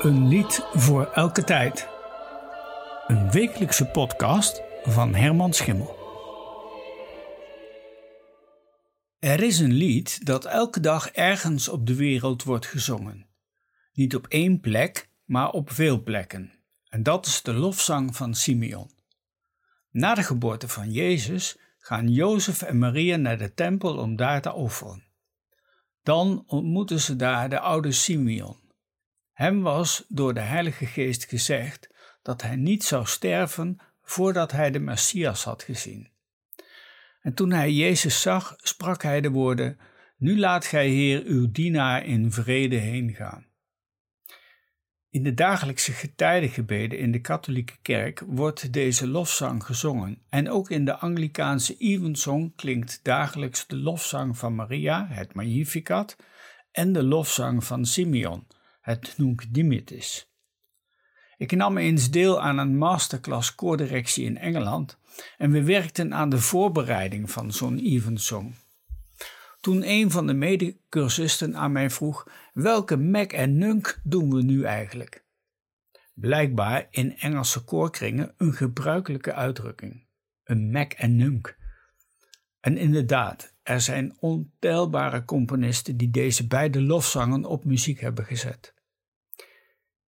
Een lied voor elke tijd. Een wekelijkse podcast van Herman Schimmel. Er is een lied dat elke dag ergens op de wereld wordt gezongen. Niet op één plek, maar op veel plekken. En dat is de lofzang van Simeon. Na de geboorte van Jezus gaan Jozef en Maria naar de tempel om daar te offeren. Dan ontmoeten ze daar de oude Simeon. Hem was door de Heilige Geest gezegd dat hij niet zou sterven voordat hij de Messias had gezien. En toen hij Jezus zag, sprak hij de woorden: Nu laat gij, Heer, uw dienaar in vrede heen gaan. In de dagelijkse getijdengebeden in de katholieke kerk wordt deze lofzang gezongen en ook in de Anglikaanse evensong klinkt dagelijks de lofzang van Maria, het Magnificat, en de lofzang van Simeon, het Nunc Dimittis. Ik nam eens deel aan een masterclass koordirectie in Engeland en we werkten aan de voorbereiding van zo'n evensong. Toen een van de medecursisten aan mij vroeg: welke Mac en Nunk doen we nu eigenlijk? Blijkbaar in Engelse koorkringen een gebruikelijke uitdrukking: een Mac en Nunk. En inderdaad, er zijn ontelbare componisten die deze beide lofzangen op muziek hebben gezet.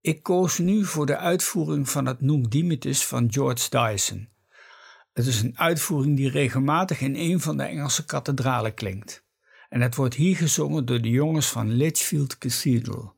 Ik koos nu voor de uitvoering van het Nunc Dimittis van George Dyson. Het is een uitvoering die regelmatig in een van de Engelse kathedralen klinkt en het wordt hier gezongen door de jongens van Litchfield Cathedral.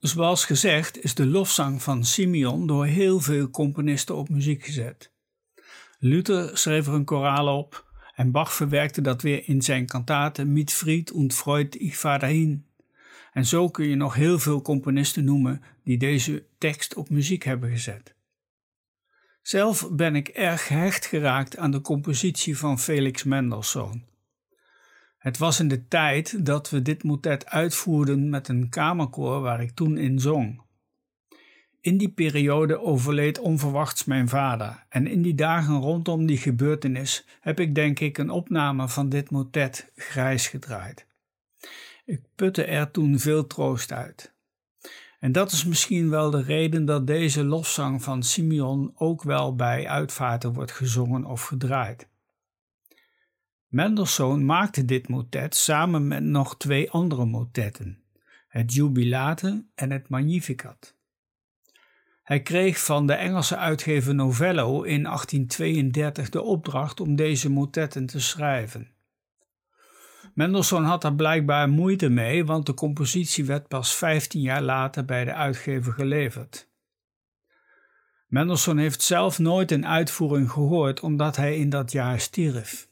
Zoals gezegd is de lofzang van Simeon door heel veel componisten op muziek gezet. Luther schreef er een koraal op en Bach verwerkte dat weer in zijn kantaten Mit Fried und Freud ich fahre dahin. En zo kun je nog heel veel componisten noemen die deze tekst op muziek hebben gezet. Zelf ben ik erg gehecht geraakt aan de compositie van Felix Mendelssohn. Het was in de tijd dat we dit motet uitvoerden met een kamerkoor waar ik toen in zong. In die periode overleed onverwachts mijn vader en in die dagen rondom die gebeurtenis heb ik denk ik een opname van dit motet grijs gedraaid. Ik putte er toen veel troost uit. En dat is misschien wel de reden dat deze lofzang van Simeon ook wel bij uitvaarten wordt gezongen of gedraaid. Mendelssohn maakte dit motet samen met nog twee andere motetten, het Jubilate en het Magnificat. Hij kreeg van de Engelse uitgever Novello in 1832 de opdracht om deze motetten te schrijven. Mendelssohn had daar blijkbaar moeite mee, want de compositie werd pas 15 jaar later bij de uitgever geleverd. Mendelssohn heeft zelf nooit een uitvoering gehoord omdat hij in dat jaar stierf.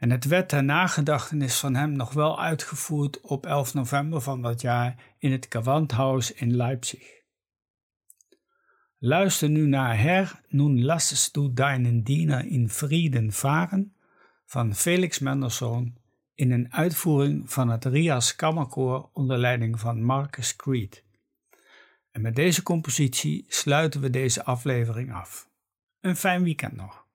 En het werd ter nagedachtenis van hem nog wel uitgevoerd op 11 november van dat jaar in het Gewandhaus in Leipzig. Luister nu naar Herr, nun lassest du deinen Diener in Frieden varen van Felix Mendelssohn in een uitvoering van het Rias Kammerkoor onder leiding van Marcus Creed. En met deze compositie sluiten we deze aflevering af. Een fijn weekend nog.